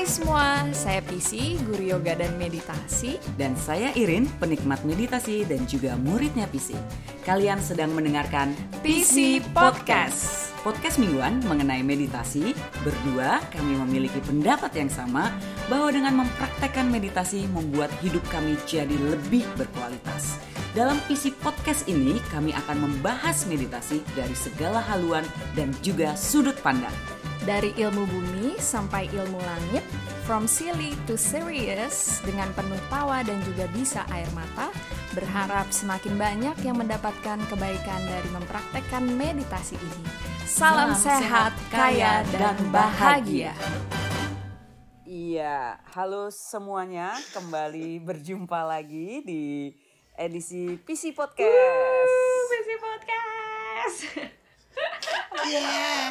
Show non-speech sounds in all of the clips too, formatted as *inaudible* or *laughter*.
Hai semua, saya Pisi, guru yoga dan meditasi. Dan saya Irin, penikmat meditasi dan juga muridnya PC. Kalian sedang mendengarkan PC Podcast. Podcast mingguan mengenai meditasi. Berdua kami memiliki pendapat yang sama bahwa dengan mempraktekkan meditasi membuat hidup kami jadi lebih berkualitas. Dalam PC Podcast ini kami akan membahas meditasi dari segala haluan dan juga sudut pandang. Dari ilmu bumi sampai ilmu langit, from silly to serious, dengan penuh tawa dan juga bisa air mata, berharap semakin banyak yang mendapatkan kebaikan dari mempraktekkan meditasi ini. Salam, sehat, kaya, dan bahagia. Iya, halo semuanya, kembali berjumpa lagi di edisi PC Podcast. PC Podcast. *laughs*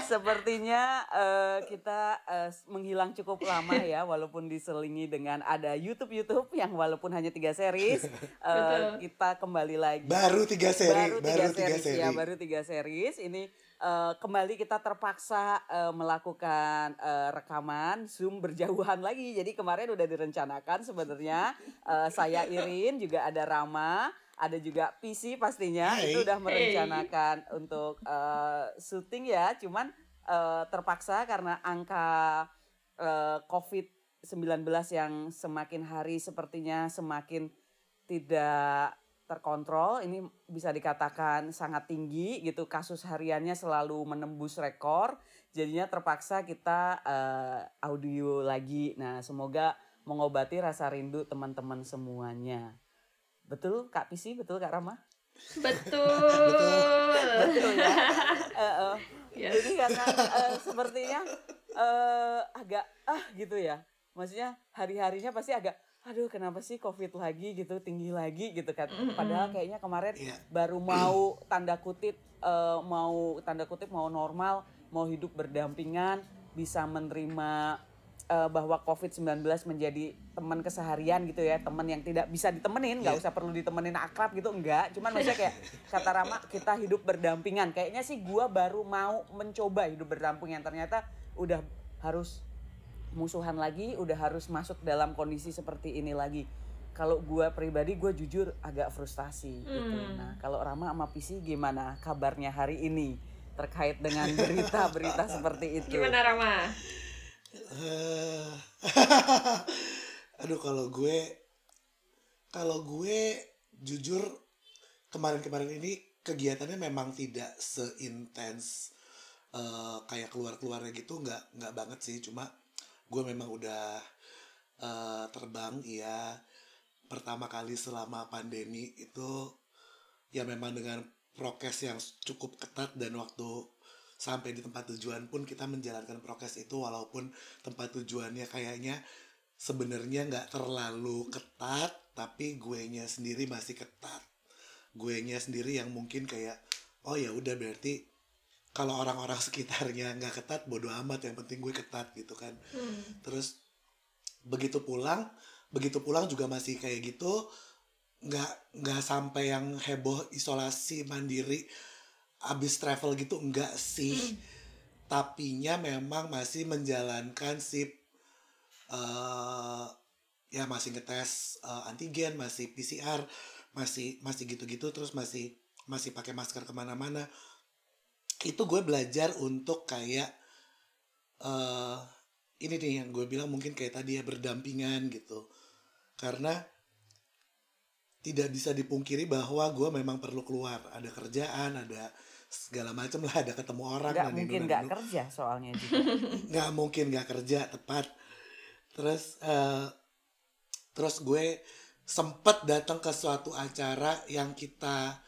Sepertinya eh, kita eh, menghilang cukup lama ya, walaupun diselingi dengan ada YouTube YouTube yang walaupun hanya tiga series, *laughs* eh, kita kembali lagi. Baru tiga seri, baru, baru, tiga, tiga series, seri. ya, baru tiga series. Ini eh, kembali kita terpaksa eh, melakukan eh, rekaman Zoom berjauhan lagi. Jadi kemarin udah direncanakan sebenarnya eh, saya Irin juga ada Rama. Ada juga PC pastinya Hai. itu udah merencanakan untuk eh, syuting ya, cuman eh, terpaksa karena angka eh, COVID-19 yang semakin hari sepertinya semakin tidak terkontrol. Ini bisa dikatakan sangat tinggi gitu. Kasus hariannya selalu menembus rekor. Jadinya terpaksa kita eh, audio lagi. Nah, semoga mengobati rasa rindu teman-teman semuanya. Betul Kak Pisi, betul Kak Rama? Betul. Betul ya. *laughs* Eh, eh. Yes. Jadi karena eh, sepertinya eh, agak ah gitu ya. Maksudnya hari-harinya pasti agak aduh kenapa sih covid lagi gitu tinggi lagi gitu kan. Padahal kayaknya kemarin Iya. baru mau tanda kutip eh, mau tanda kutip mau normal, mau hidup berdampingan, bisa menerima eh, bahwa COVID-19 menjadi teman keseharian gitu ya, teman yang tidak bisa ditemenin, nggak Iya. usah perlu ditemenin akrab gitu, enggak. Cuman maksudnya kayak *laughs* kata Rama, kita hidup berdampingan. Kayaknya sih gua baru mau mencoba hidup berdampingan, ternyata udah harus musuhan lagi, udah harus masuk dalam kondisi seperti ini lagi. Kalau gua pribadi, gue jujur agak frustasi gitu. Nah, kalau Rama sama Pisi gimana kabarnya hari ini terkait dengan berita-berita *laughs* seperti itu? Gimana Rama? Eh, *laughs* Aduh kalau gue kalau gue jujur kemarin-kemarin ini kegiatannya memang tidak seintens eh, kayak keluar-keluarnya gitu nggak nggak banget sih. Cuma gue memang udah eh, terbang ya pertama kali selama pandemi itu ya memang dengan prokes yang cukup ketat dan waktu sampai di tempat tujuan pun kita menjalankan prokes itu walaupun tempat tujuannya kayaknya sebenarnya nggak terlalu ketat tapi gue nya sendiri masih ketat. Gue nya sendiri yang mungkin kayak oh ya udah berarti kalau orang-orang *laughs* sekitarnya nggak ketat bodo amat yang penting gue ketat gitu kan. Terus begitu pulang begitu pulang juga masih kayak gitu nggak nggak sampai yang heboh isolasi mandiri abis travel gitu enggak sih. Tapinya memang masih menjalankan sip eh ya masih ngetes eh, antigen masih PCR masih masih gitu-gitu terus masih masih pakai masker ke mana-mana. Itu gue belajar untuk kayak eh ini nih yang gue bilang mungkin kayak tadi ya berdampingan gitu. Karena tidak bisa dipungkiri bahwa gue memang perlu keluar. Ada kerjaan ada segala macam lah ada ketemu orang Nggak mungkin nggak kerja soalnya juga. *laughs* nggak mungkin nggak kerja tepat. Terus eh, terus gue sempet datang ke suatu acara yang kita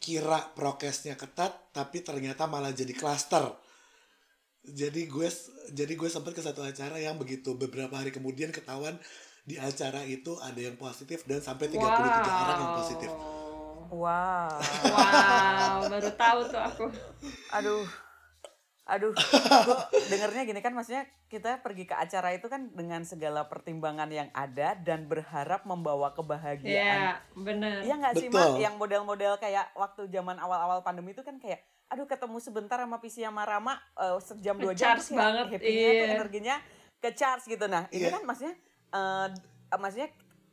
kira prokesnya ketat tapi ternyata malah jadi klaster. Jadi gue jadi gue sempet ke satu acara yang begitu beberapa hari kemudian ketahuan di acara itu ada yang positif dan sampai 33 orang yang positif Wow. Wow, baru tahu tuh aku. Aduh. Aduh, dengernya gini kan maksudnya kita pergi ke acara itu kan dengan segala pertimbangan yang ada dan berharap membawa kebahagiaan. Iya, bener. Iya nggak sih. Mak? Yang model-model kayak waktu zaman awal-awal pandemi itu kan kayak aduh ketemu sebentar sama Pisi sama Rama eh, sejam dua jam Ngecharge terus banget, happy-nya tuh iya. energinya ke charge gitu nah ini Iya. kan maksudnya eh, maksudnya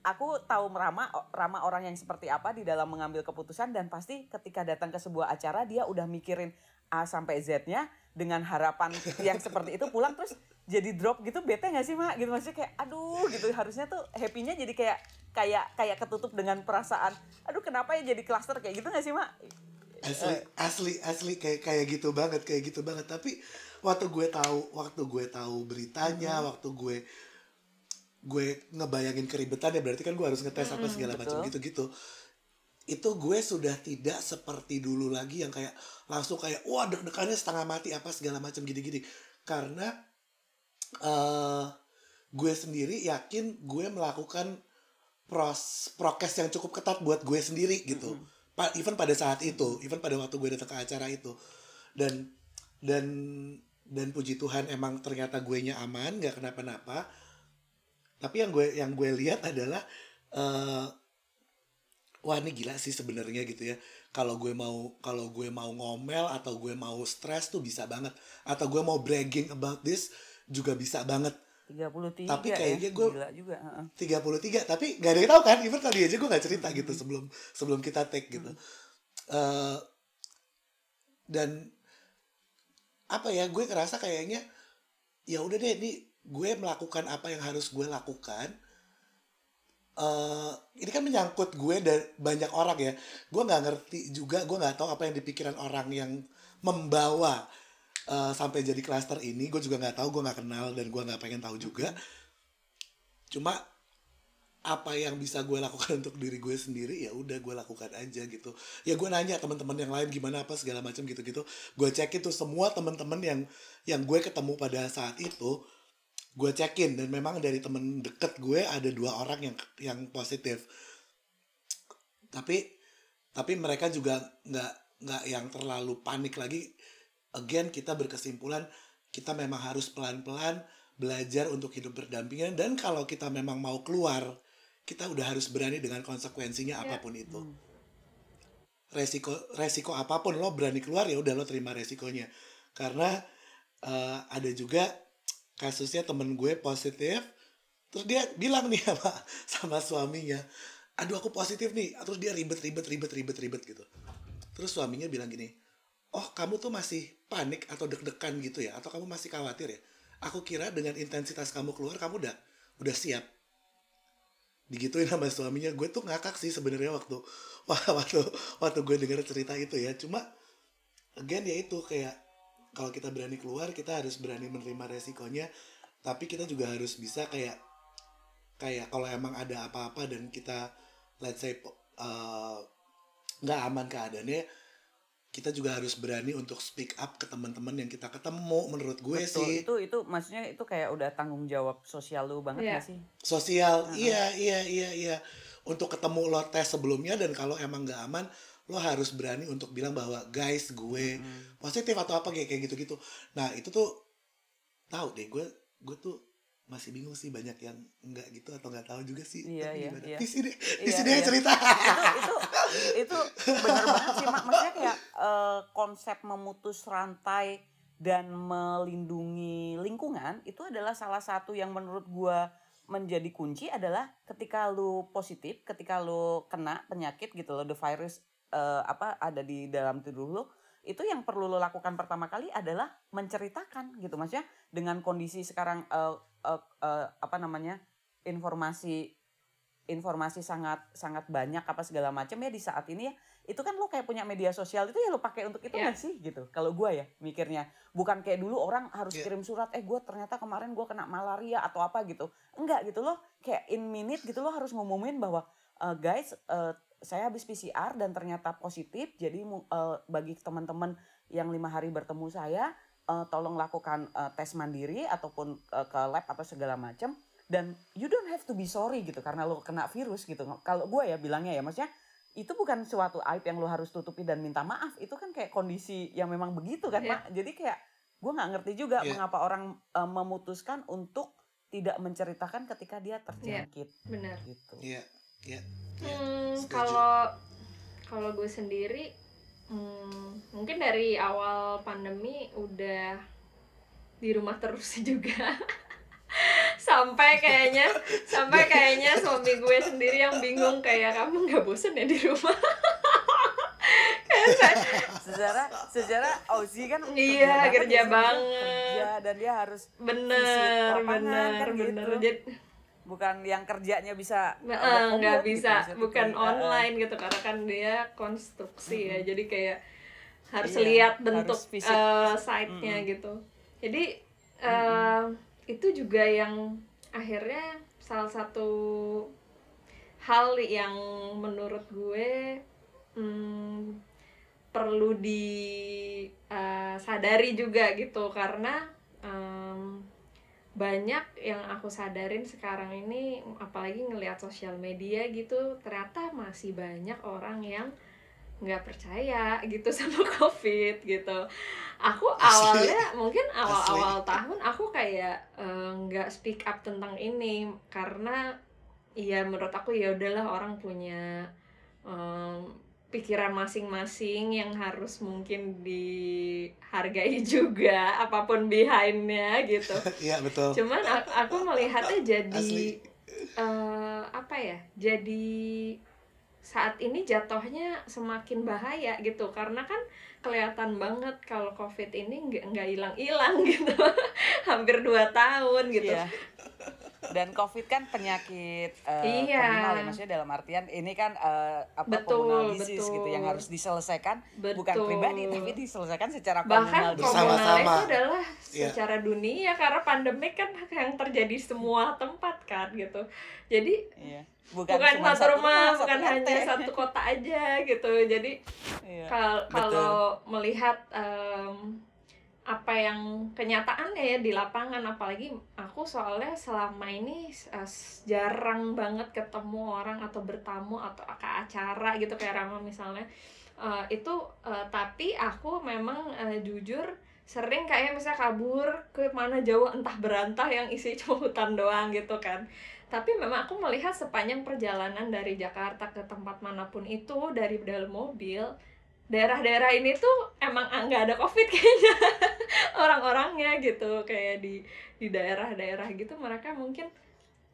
aku tahu Rama Rama orang yang seperti apa di dalam mengambil keputusan dan pasti ketika datang ke sebuah acara dia udah mikirin A sampai Z-nya dengan harapan yang seperti itu pulang terus jadi drop gitu bete gak sih mak? Gitu maksudnya kayak aduh gitu. Harusnya tuh happy-nya jadi kayak kayak kayak ketutup dengan perasaan aduh kenapa ya jadi cluster kayak gitu gak sih mak? Asli asli asli kayak kayak gitu banget kayak gitu banget. Tapi waktu gue tahu waktu gue tahu beritanya waktu gue gue ngebayangin keribetannya berarti kan gue harus ngetes apa segala macam betul. gitu gitu itu gue sudah tidak seperti dulu lagi yang kayak langsung kayak wah deg-degannya setengah mati apa segala macam gini-gini. Karena eh gue sendiri yakin gue melakukan pros prokes yang cukup ketat buat gue sendiri gitu. Pa- even pada saat itu even pada waktu gue datang ke acara itu. Dan dan dan puji Tuhan emang ternyata gue nya aman nggak kenapa-napa tapi yang gue yang gue lihat adalah eh wah ini gila sih sebenarnya gitu ya. Kalau gue mau kalau gue mau ngomel atau gue mau stres tuh bisa banget. Atau gue mau bragging about this juga bisa banget. 33 Tapi ya, kayaknya gue- gila juga heeh. 33 tapi gak ada yang tahu kan? Even tadi aja gue gak cerita gitu sebelum sebelum kita take gitu. Eh, dan apa ya gue ngerasa kayaknya ya udah deh ini gue melakukan apa yang harus gue lakukan eh ini kan menyangkut gue dan banyak orang ya. Gue nggak ngerti juga gue nggak tahu apa yang dipikiran orang yang membawa eh, sampai jadi klaster ini. Gue juga nggak tahu gue nggak kenal dan gue nggak pengen tahu juga. Cuma apa yang bisa gue lakukan untuk diri gue sendiri ya udah gue lakukan aja gitu. Ya gue nanya teman-teman yang lain gimana apa segala macam gitu-gitu. Gue cekin tuh semua teman-teman yang yang gue ketemu pada saat itu gue cekin dan memang dari temen deket gue ada dua orang yang yang positif. Tapi tapi mereka juga nggak nggak yang terlalu panik lagi. Again kita berkesimpulan kita memang harus pelan-pelan belajar untuk hidup berdampingan dan kalau kita memang mau keluar kita udah harus berani dengan konsekuensinya apa pun itu. Resiko resiko apa pun lo berani keluar ya udah lo terima resikonya. Karena eh, ada juga kasusnya temen gue positif terus dia bilang nih sama sama suaminya aduh aku positif nih. Terus dia ribet ribet ribet ribet ribet gitu. Terus suaminya bilang gini oh kamu tuh masih panik atau deg-degan gitu ya? Atau kamu masih khawatir ya? Aku kira dengan intensitas kamu keluar kamu udah udah siap. Digituin sama suaminya. Gue tuh ngakak sih sebenarnya waktu *laughs* waktu waktu gue denger cerita itu ya. Cuma again ya itu kayak kalau kita berani keluar kita harus berani menerima resikonya tapi kita juga harus bisa kayak kayak kalau emang ada apa-apa dan kita let's say uh, nggak aman keadaannya kita juga harus berani untuk speak up ke teman-teman yang kita ketemu menurut gue Betul, sih itu itu maksudnya itu kayak udah tanggung jawab sosial lu banget Iya. gak sih? sosial iya iya iya iya untuk ketemu lo tes sebelumnya dan kalau emang nggak aman lo harus berani untuk bilang bahwa guys gue positif atau apa kayak kayak gitu gitu nah itu tuh tahu deh gue gue tuh masih bingung sih banyak yang enggak gitu atau nggak tahu juga sih Iya, Tapi iya, iya. di sini di Iya, sini iya. cerita. Itu itu itu benar banget sih mak. Maksudnya kayak eh, konsep memutus rantai dan melindungi lingkungan itu adalah salah satu yang menurut gua menjadi kunci adalah ketika lu positif ketika lu kena penyakit gitu loh the virus eh, apa ada di dalam tubuh lu itu yang perlu lo lakukan pertama kali adalah menceritakan gitu maksudnya dengan kondisi sekarang eh, eh, eh, apa namanya informasi informasi sangat sangat banyak apa segala macam ya di saat ini ya itu kan lo kayak punya media sosial itu ya lo pakai untuk itu Iya. nggak sih gitu kalau gue ya mikirnya bukan kayak dulu orang harus Iya. kirim surat eh gue ternyata kemarin gue kena malaria atau apa gitu enggak gitu lo kayak in minute gitu lo harus ngumumin bahwa "Eh, guys eh, saya habis PCR dan ternyata positif jadi eh, bagi teman-teman yang lima hari bertemu saya eh, tolong lakukan eh, tes mandiri ataupun eh, ke lab atau segala macam dan you don't have to be sorry gitu karena lo kena virus gitu. Kalau gue ya bilangnya ya maksudnya itu bukan suatu aib yang lo harus tutupi dan minta maaf. Itu kan kayak kondisi yang memang begitu kan Iya. mak? Jadi kayak gue nggak ngerti juga Iya. mengapa orang eh, memutuskan untuk tidak menceritakan ketika dia terjangkit. Benar. Gitu. Iya iya iya. Hmm, kalau kalau gue sendiri hmm, mungkin dari awal pandemi udah di rumah terus *laughs* juga sampai kayaknya sampai *laughs* kayaknya suami gue sendiri yang bingung kayak kamu nggak bosen ya di rumah secara secara Ozzy kan Iya, kerja banget. kerja dan dia harus bener bener kan bener gitu. jadi bukan yang kerjanya bisa eh, from nggak gitu, bisa. maksudnya bukan eh, online gitu karena kan dia konstruksi ya. Jadi kayak harus Iya, lihat bentuk harus visit. eh, site-nya gitu. Jadi eh, itu juga yang akhirnya salah satu hal yang menurut gue hmm, perlu disadari juga gitu. Karena em, banyak yang aku sadarin sekarang ini apalagi ngelihat sosial media gitu ternyata masih banyak orang yang nggak percaya gitu *laughs* sama covid gitu aku Asli. awalnya mungkin awal-awal tahun aku kayak eh, nggak speak up tentang ini karena ya menurut aku ya udahlah orang punya em, pikiran masing-masing yang harus mungkin dihargai *laughs* juga apa pun behindnya gitu *laughs* Iya betul. cuman aku melihatnya *laughs* jadi Asli. eh, apa ya jadi saat ini jatuhnya semakin bahaya gitu karena kan kelihatan banget kalau covid ini nggak nggak hilang-hilang gitu hampir dua tahun gitu Iya. Dan COVID kan penyakit eh, Iya. komunal ya, maksudnya dalam artian ini kan eh, apa Betul, komunal disease betul. gitu yang harus diselesaikan bukan Betul. pribadi tapi diselesaikan secara bahkan komunal komunal itu adalah Iya. secara dunia karena pandemik kan yang terjadi semua tempat kan gitu jadi Iya. Bukan, bukan, cuma satu rumah satu bukan RT. hanya satu kota aja gitu jadi Iya. Kal- kalau melihat em, apa yang kenyataannya ya di lapangan apalagi aku soalnya selama ini eh, jarang banget ketemu orang atau bertamu atau ke acara gitu kayak Rama misalnya. Eh, itu eh, tapi aku memang eh, jujur sering kayak misalnya kabur ke mana jauh entah berantah yang isi *laughs* cuma hutan doang gitu kan. Tapi memang aku melihat sepanjang perjalanan dari Jakarta ke tempat mana pun itu dari dalam mobil daerah-daerah ini tuh emang nggak ada covid *laughs* kayaknya orang-orangnya gitu kayak di di daerah-daerah gitu mereka mungkin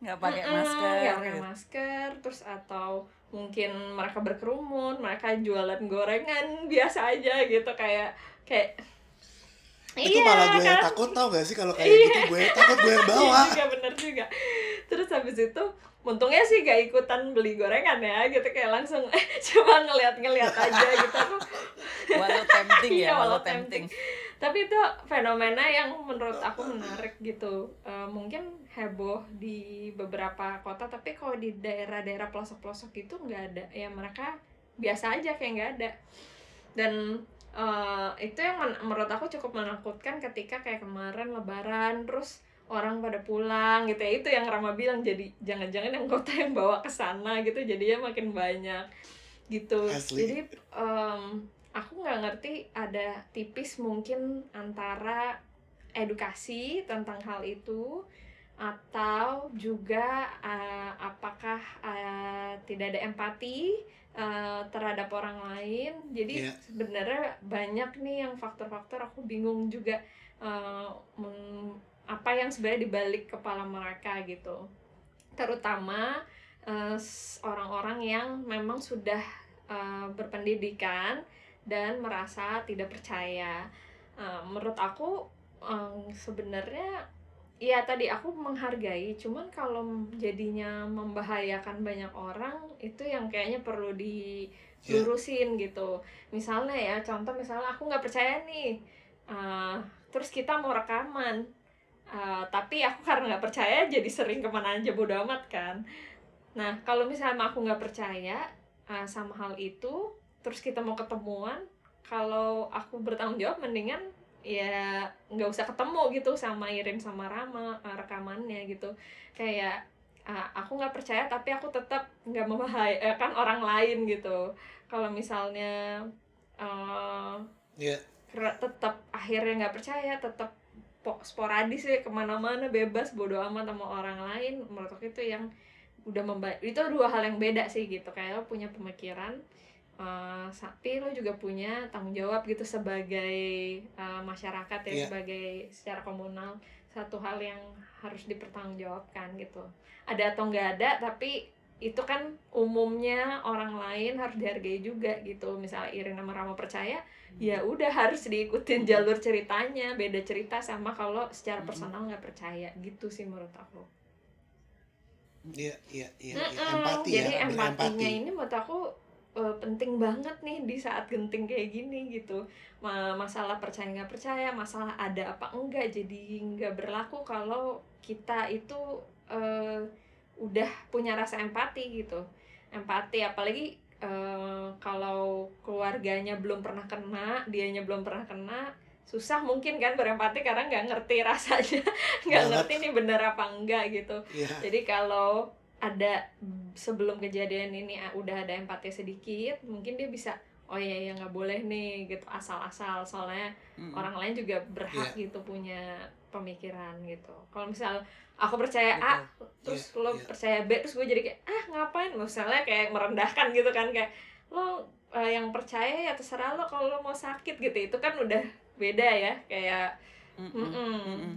nggak pakai Mm-mm, masker nggak pakai gitu. masker terus atau mungkin mereka berkerumun mereka jualan gorengan *laughs* biasa aja gitu kayak kayak Itu malah gue yang kan? takut tau gak sih kalau kayak Iya. gitu gue takut gue yang *laughs* Iya bawa. juga bener juga terus habis itu untungnya sih gak ikutan beli gorengan ya gitu. Kayak langsung *laughs* cuma ngeliat-ngeliat aja gitu. Aku walau tempting Iya, ya walau walau tempting. tapi itu fenomena yang menurut aku menarik gitu. Eh, mungkin heboh di beberapa kota tapi kalau di daerah-daerah pelosok-pelosok itu nggak ada. Ya mereka biasa aja kayak nggak ada. Dan eh, itu yang men- menurut aku cukup menakutkan ketika kayak kemarin lebaran terus orang pada pulang gitu ya itu yang Rama bilang jadi jangan-jangan yang kota yang bawa ke sana gitu jadinya makin banyak gitu Asli. jadi em, aku nggak ngerti ada tipis mungkin antara edukasi tentang hal itu atau juga eh, apakah eh, tidak ada empati eh, terhadap orang lain jadi Iya. sebenarnya banyak nih yang faktor-faktor aku bingung juga men- apa yang sebenarnya dibalik kepala mereka gitu. Terutama eh, orang-orang yang memang sudah eh, berpendidikan dan merasa tidak percaya. Eh, menurut aku em, sebenarnya ya tadi aku menghargai cuman kalau jadinya membahayakan banyak orang itu yang kayaknya perlu dilurusin gitu. Misalnya ya contoh misalnya aku nggak percaya nih eh, terus kita mau rekaman Eh, tapi aku *laughs* karena nggak percaya jadi sering ke mana aja bodo amat kan. Nah kalau misalnya aku nggak percaya eh, sama hal itu terus kita mau ketemuan kalau aku bertanggung jawab mendingan ya nggak usah ketemu gitu sama Irin sama Rama eh, rekamannya gitu. Kayak ah, aku nggak percaya tapi aku tetap nggak membahayakan *laughs* orang lain gitu. Kalau misalnya eh, Iya. kera- tetap akhirnya nggak percaya tetap sporadis ya ke mana-mana bebas bodo amat sama orang lain. Menurut aku itu yang udah memba itu dua hal yang beda sih gitu. Kayak lo punya pemikiran uh, tapi lo juga punya tanggung jawab gitu sebagai uh, masyarakat ya Iya. sebagai secara komunal. Satu hal yang harus dipertanggungjawabkan gitu. Ada atau nggak ada tapi itu kan umumnya orang lain harus dihargai juga gitu. Misalnya Irina Rama percaya ya udah harus diikutin jalur ceritanya beda cerita sama kalau secara personal nggak percaya gitu sih menurut aku Iya, iya, iya, iya. Empati Jadi ya, empatinya berempati. ini menurut aku eh, penting banget nih di saat genting kayak gini gitu. Ma- masalah percaya nggak percaya, masalah ada apa enggak, jadi nggak berlaku kalau kita itu eh, udah punya rasa empati gitu. Empati apalagi eh, kalau keluarganya belum pernah kena, dianya belum pernah kena, susah mungkin kan berempati karena nggak ngerti rasanya, *laughs* nggak ngerti nih bener apa enggak gitu. Iya, Jadi kalau ada sebelum kejadian ini ah, udah ada empati sedikit, mungkin dia bisa oh iya ya nggak boleh nih gitu asal-asal soalnya Mm-mm. orang lain juga berhak Iya. gitu punya pemikiran gitu. Kalau misal aku percaya A, terus Iya, lo iya. percaya B, terus gue jadi kayak ah ngapain? Misalnya kayak merendahkan gitu kan kayak lo eh, yang percaya ya terserah lo kalau lo mau sakit gitu. Itu kan udah beda ya kayak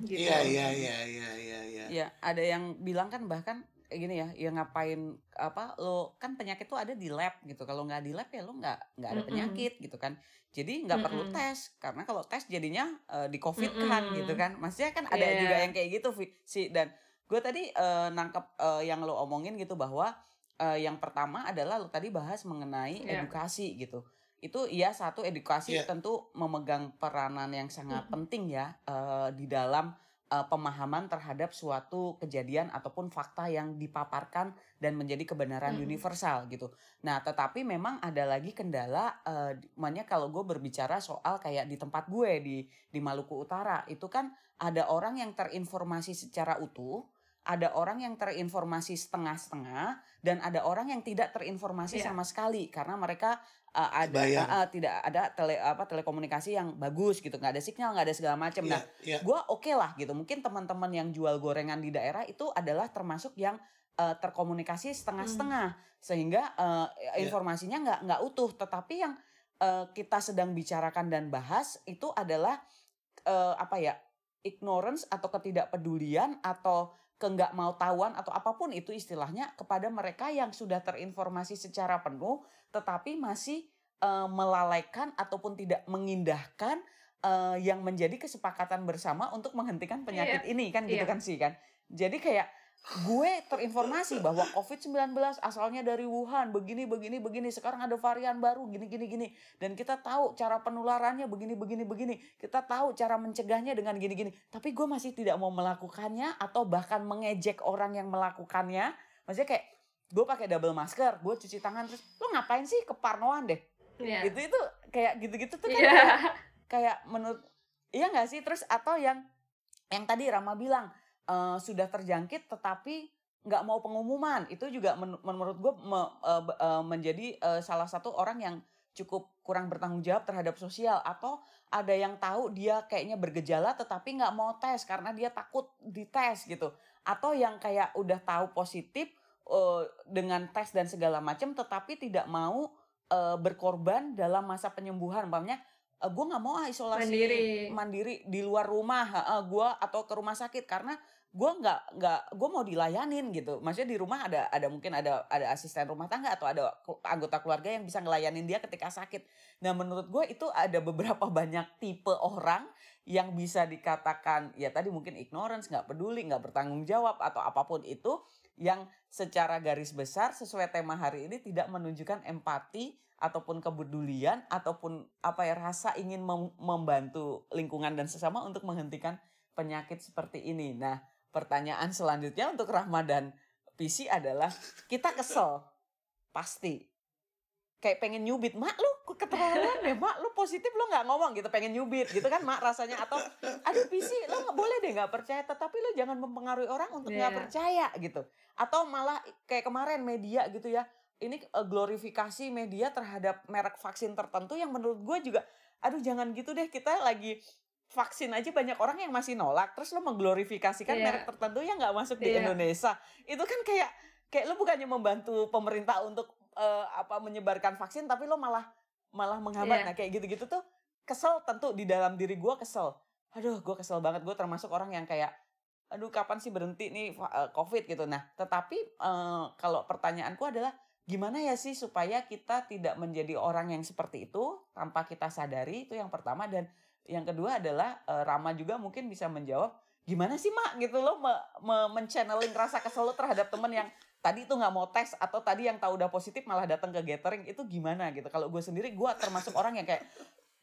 gitu. Iya, iya, iya, iya, iya, iya. Ya, ada yang bilang kan bahkan gini ya, ya ngapain apa lo kan penyakit tuh ada di lab gitu. Kalau nggak di lab ya lo nggak nggak ada penyakit gitu kan. Jadi nggak perlu Mm-mm. tes karena kalau tes jadinya eh, di covid kan Mm-mm. gitu kan. Maksudnya kan ada Iya. juga yang kayak gitu sih dan gue tadi eh, nangkep eh, yang lo omongin gitu bahwa eh, yang pertama adalah lo tadi bahas mengenai Iya. edukasi gitu. Itu iya satu edukasi Iya. tentu memegang peranan yang sangat Mm-mm. penting ya eh, di dalam uh, pemahaman terhadap suatu kejadian ataupun fakta yang dipaparkan dan menjadi kebenaran Mm-mm. universal gitu. Nah, tetapi memang ada lagi kendala, uh, makanya kalau gue berbicara soal kayak di tempat gue di di Maluku Utara itu kan ada orang yang terinformasi secara utuh, ada orang yang terinformasi setengah-setengah, dan ada orang yang tidak terinformasi Iya. sama sekali karena mereka uh, ada uh, tidak ada tele apa telekomunikasi yang bagus gitu, nggak ada sinyal, nggak ada segala macam. Iya, Nah, iya. gue oke lah gitu mungkin teman-teman yang jual gorengan di daerah itu adalah termasuk yang eh, terkomunikasi setengah-setengah sehingga eh, Iya. informasinya nggak nggak utuh tetapi yang eh, kita sedang bicarakan dan bahas itu adalah eh, apa ya ignorance atau ketidakpedulian atau ke nggak mau tahuan atau apa pun itu istilahnya kepada mereka yang sudah terinformasi secara penuh tetapi masih eh, melalaikan ataupun tidak mengindahkan eh, yang menjadi kesepakatan bersama untuk menghentikan penyakit ini kan gitu Iya. kan sih kan. Jadi kayak gue terinformasi bahwa COVID-19 asalnya dari Wuhan, begini begini begini, sekarang ada varian baru gini gini gini dan kita tahu cara penularannya begini begini begini. Kita tahu cara mencegahnya dengan gini gini. Tapi gue masih tidak mau melakukannya atau bahkan mengejek orang yang melakukannya. Maksudnya kayak gue pakai double masker, gue cuci tangan terus lo ngapain sih keparnoan deh? Iya. Gitu itu kayak gitu-gitu tuh kan Iya. kayak, kayak menurut iya nggak sih terus atau yang yang tadi Rama bilang eh, sudah terjangkit tetapi nggak mau pengumuman. Itu juga men- menurut gue menjadi eh, salah satu orang yang cukup kurang bertanggung jawab terhadap sosial. Atau ada yang tahu dia kayaknya bergejala tetapi nggak mau tes karena dia takut dites gitu. Atau yang kayak udah tahu positif eh, dengan tes dan segala macam tetapi tidak mau eh, berkorban dalam masa penyembuhan. Umpamanya eh, gue nggak mau ah isolasi Mandiri. mandiri di luar rumah gue atau ke rumah sakit. Karena gue nggak nggak gue mau dilayanin gitu maksudnya di rumah ada ada mungkin ada ada asisten rumah tangga atau ada anggota keluarga yang bisa ngelayanin dia ketika sakit nah menurut gue itu ada beberapa *laughs* banyak tipe orang yang bisa dikatakan ya tadi mungkin ignorance nggak peduli nggak bertanggung jawab atau apa pun itu yang secara garis besar sesuai tema hari ini tidak menunjukkan empati ataupun kepedulian ataupun apa ya rasa ingin mem- membantu lingkungan dan sesama untuk menghentikan penyakit seperti ini. Nah, pertanyaan selanjutnya untuk Ramadan. PC adalah kita kesel. Pasti. Kayak pengen nyubit mak lu keterlaluan ya mak lu positif lu nggak ngomong gitu pengen nyubit gitu kan mak rasanya. Atau aduh PC lu nggak boleh deh nggak percaya tetapi lu jangan mempengaruhi orang untuk nggak Iya. percaya gitu. Atau malah kayak kemarin media gitu ya ini eh, glorifikasi media terhadap merek vaksin tertentu yang menurut gue juga aduh jangan gitu deh kita lagi vaksin aja banyak orang yang masih nolak terus lo mengglorifikasikan Iya. merek tertentu yang nggak masuk di Iya. Indonesia itu kan kayak kayak lo bukannya membantu pemerintah untuk uh, apa menyebarkan vaksin tapi lo malah malah menghambat. Iya. Nah kayak gitu-gitu tuh kesel tentu di dalam diri gue kesel. Aduh gue kesel banget gue termasuk orang yang kayak aduh kapan sih berhenti nih uh, covid gitu. Nah tetapi uh, kalau pertanyaanku adalah gimana ya sih supaya kita tidak menjadi orang yang seperti itu tanpa kita sadari itu yang pertama dan yang kedua adalah uh, Rama juga mungkin bisa menjawab gimana sih mak? gitu loh me, me, rasa kesel lo terhadap temen yang tadi itu nggak mau tes atau tadi yang tahu udah positif malah datang ke gathering itu gimana gitu. Kalau gue sendiri gue termasuk orang yang kayak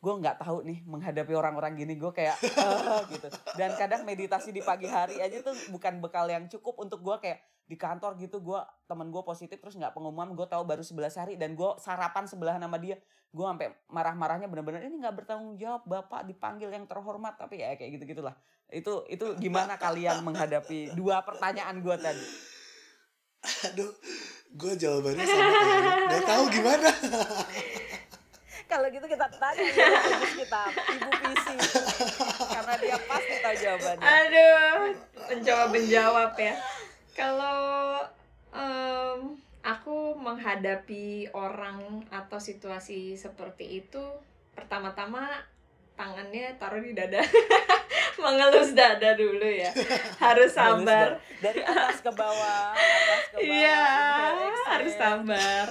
gue nggak tahu nih menghadapi orang-orang gini gue kayak uh, gitu. Dan kadang meditasi di pagi hari aja tuh bukan bekal yang cukup untuk gue kayak di kantor gitu gue temen gue positif terus nggak pengumuman gue tahu baru 11 hari dan gue sarapan sebelah nama dia. Gue sampai marah-marahnya bener-bener ini nggak bertanggung jawab bapak dipanggil yang terhormat. Tapi ya kayak gitu gitulah itu itu gimana kalian menghadapi dua pertanyaan gue tadi? Aduh gue jawabannya sama kayak nggak tahu gimana *laughs* kalau gitu kita tanya *laughs* ya kita ibu Pisi karena dia pasti tahu jawabannya Aduh, mencoba menjawab ya. Kalau em, aku menghadapi orang atau situasi seperti itu, pertama-tama tangannya taruh di dada, *laughs* mengelus dada dulu ya. Harus sabar. dari atas ke bawah atas ke bawah Iya, inhale, exhale. harus sabar.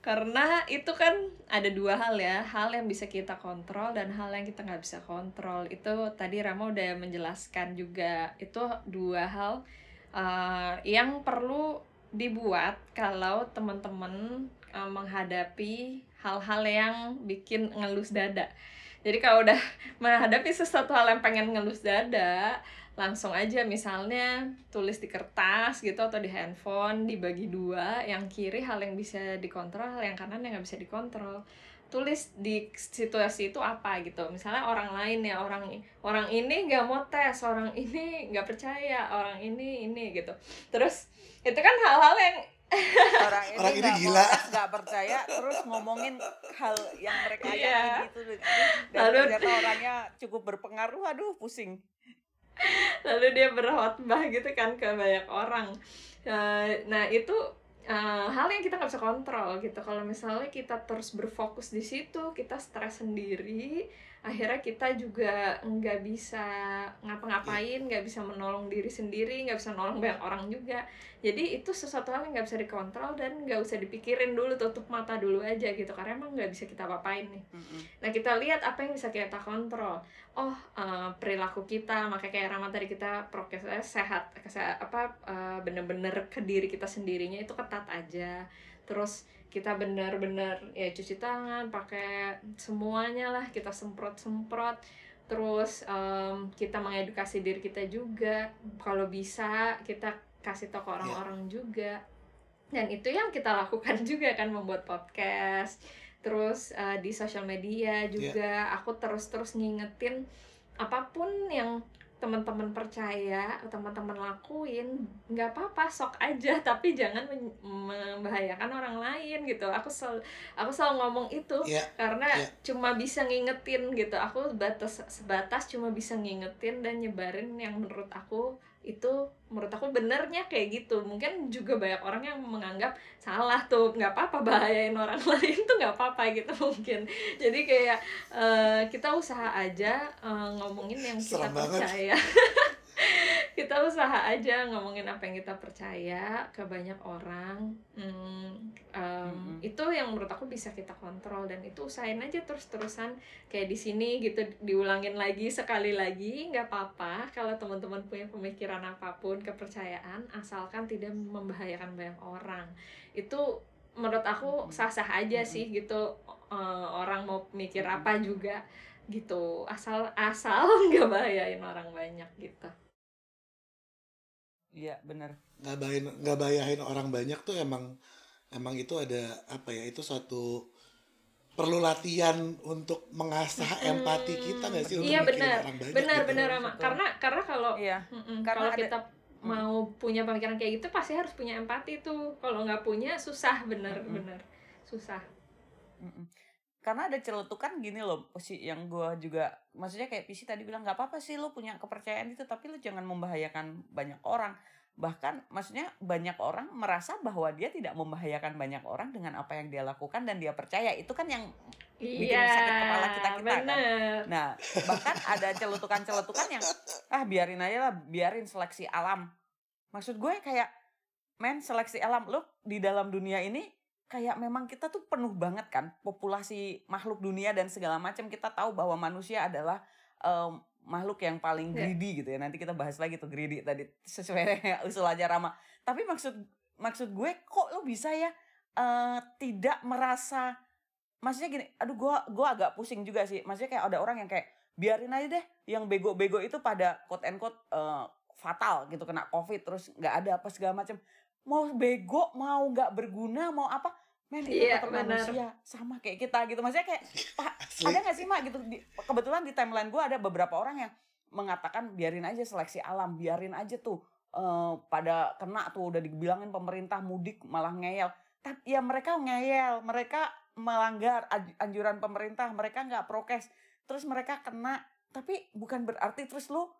Karena itu kan ada dua hal ya, hal yang bisa kita kontrol dan hal yang kita nggak bisa kontrol. Itu tadi Rama udah menjelaskan juga. Itu dua hal uh, yang perlu dibuat kalau teman-teman uh, menghadapi hal-hal yang bikin ngelus dada. Jadi kalau udah *laughs* menghadapi sesuatu hal yang pengen ngelus dada, langsung aja misalnya tulis di kertas gitu atau di handphone dibagi dua yang kiri hal yang bisa dikontrol hal yang kanan yang nggak bisa dikontrol. Tulis di situasi itu apa gitu. Misalnya orang lain ya orang orang ini nggak mau tes orang ini nggak percaya orang ini ini gitu. Terus itu kan hal-hal yang orang ini, Orang ini nggak gila. nggak percaya terus ngomongin hal yang mereka yakini gitu. Dan Lalu- ternyata orangnya cukup berpengaruh aduh pusing lalu dia berkhotbah gitu kan ke banyak orang. Eh, nah itu eh, hal yang kita nggak bisa kontrol gitu. Kalau misalnya kita terus berfokus di situ kita stres sendiri akhirnya kita juga nggak bisa ngapa-ngapain nggak bisa menolong diri sendiri nggak bisa nolong banyak orang juga jadi itu sesuatu hal yang nggak bisa dikontrol dan nggak usah dipikirin dulu tutup mata dulu aja gitu karena emang nggak bisa kita apa-apain nih Mm-mm. Nah kita lihat apa yang bisa kita kontrol. Oh eh, perilaku kita, makanya kayak Rama tadi kita prokesnya sehat, kese- apa eh, bener-bener ke diri kita sendirinya itu ketat aja. Terus kita bener-bener ya cuci tangan, pakai semuanya lah kita semprot-semprot. Terus em, kita mengedukasi diri kita juga. Kalau bisa kita kasih tahu ke orang-orang juga. Dan itu yang kita *laughs* lakukan juga kan membuat podcast terus uh, di sosial media juga aku terus-terus ngingetin apa pun yang teman-teman percaya teman-teman lakuin nggak apa-apa sok aja. *laughs* Tapi jangan membahayakan orang lain gitu. Aku sel aku selalu ngomong itu Iya, karena iya. cuma bisa ngingetin gitu. Aku batas sebatas cuma bisa ngingetin dan nyebarin yang menurut aku itu menurut aku benernya kayak gitu. Mungkin juga banyak orang yang menganggap salah tuh nggak apa-apa bahayain orang *laughs* lain tuh nggak apa-apa gitu mungkin. Jadi kayak eh, kita usaha aja eh, ngomongin yang kita Serem percaya *laughs* kita usaha aja ngomongin apa yang kita percaya ke banyak orang Hmm, em, Mm-mm. itu yang menurut aku bisa kita kontrol dan itu usahain aja terus-terusan kayak di sini gitu diulangin lagi sekali lagi nggak apa-apa kalau teman-teman punya pemikiran apa pun kepercayaan asalkan tidak membahayakan banyak orang itu menurut aku Mm-mm. sah-sah aja Mm-mm. sih gitu Eh, orang mau mikir apa juga gitu asal asal *laughs* nggak bahayain orang banyak gitu iya benar. Nggak bayain nggak bayahin orang banyak tuh emang emang itu ada apa ya itu suatu perlu latihan untuk mengasah Hmm, empati kita nggak sih untuk iya benar. orang banyak benar gitu. benar Rama Betul. karena karena kalau iya. Karena kalau ada- kita mau punya pemikiran kayak gitu pasti harus punya empati tuh. Kalau nggak punya susah. Bener Mm-mm. bener susah. Mm-mm. Karena ada celetukan gini loh sih yang gua juga maksudnya kayak Pisi tadi bilang nggak apa-apa sih lo punya kepercayaan itu tapi lo jangan membahayakan banyak orang bahkan maksudnya banyak orang merasa bahwa dia tidak membahayakan banyak orang dengan apa yang dia lakukan dan dia percaya itu kan yang bikin Iya, sakit kepala kita kita kan. Nah, bahkan ada celetukan-celetukan yang ah biarin aja lah, biarin seleksi alam. Maksud gue kayak men seleksi alam lu di dalam dunia ini kayak memang kita tuh penuh banget kan populasi makhluk dunia dan segala macam kita tahu bahwa manusia adalah em, makhluk yang paling Iya. greedy gitu ya. Nanti kita bahas lagi tuh greedy tadi sesuai *laughs* usul aja Rama. Tapi maksud maksud gue kok lo bisa ya eh, tidak merasa maksudnya gini, aduh gua gua agak pusing juga sih. Maksudnya kayak ada orang yang kayak biarin aja deh yang bego-bego itu pada quote and quote eh, fatal gitu kena covid terus nggak ada apa segala macam. Mau bego, mau nggak berguna, mau apa? Men itu Iya, tetap manusia sama kayak kita gitu. Maksudnya kayak *laughs* Pak, ada nggak sih mak gitu? Di- kebetulan di timeline gue ada beberapa orang yang mengatakan biarin aja seleksi alam, biarin aja tuh eh, pada kena tuh udah dibilangin pemerintah mudik malah ngeyel. Tapi ya mereka ngeyel, mereka melanggar anjuran pemerintah, mereka nggak prokes, terus mereka kena. Tapi bukan berarti terus lu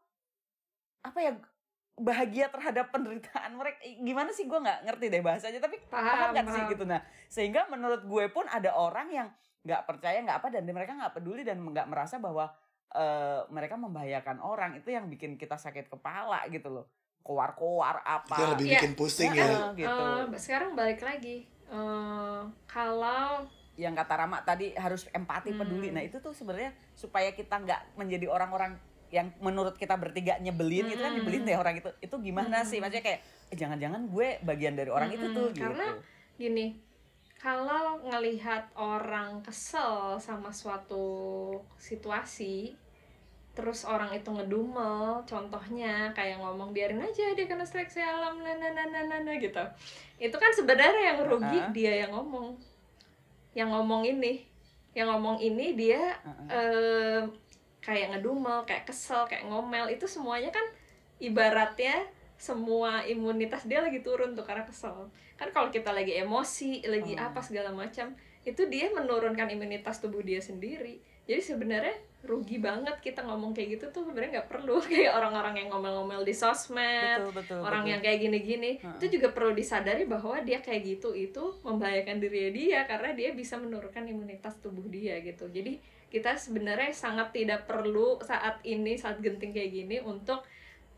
apa ya bahagia terhadap penderitaan mereka gimana sih gue nggak ngerti deh bahasanya tapi paham Paham, kan sih gitu nah sehingga menurut gue pun ada orang yang nggak percaya nggak apa dan mereka nggak peduli dan nggak merasa bahwa eh, mereka membahayakan orang itu yang bikin kita sakit kepala gitu loh koar-koar apa Itu yang lebih Iya. bikin pusing Ya, ya. eh, gitu Eh, sekarang balik lagi. Eh, kalau yang kata Rama tadi harus empati peduli Hmm. nah itu tuh sebenarnya supaya kita nggak menjadi orang-orang yang menurut kita bertiga nyebelin gitu kan Hmm. nyebelin deh orang itu itu gimana Hmm. sih maksudnya kayak eh, jangan-jangan gue bagian dari orang itu Mm-mm, tuh gitu karena gini kalau ngelihat orang kesel sama suatu situasi terus orang itu ngedumel contohnya kayak ngomong biarin aja dia kena seleksi alam nah," gitu itu kan sebenarnya yang rugi Ah. dia yang ngomong yang ngomong ini yang ngomong ini dia Heeh. eh, kayak ngedumel, kayak kesel, kayak ngomel itu semuanya kan ibaratnya semua imunitas dia lagi turun tuh karena kesel. Kan kalau kita lagi emosi, lagi Hmm. apa segala macam, itu dia menurunkan imunitas tubuh dia sendiri. Jadi sebenarnya rugi banget kita ngomong kayak gitu tuh sebenarnya nggak perlu *laughs* kayak orang-orang yang ngomel-ngomel di sosmed, betul betul orang betul. yang kayak gini-gini Heeh. itu juga perlu disadari bahwa dia kayak gitu itu membahayakan diri dia karena dia bisa menurunkan imunitas tubuh dia gitu jadi kita sebenarnya sangat tidak perlu saat ini saat genting kayak gini untuk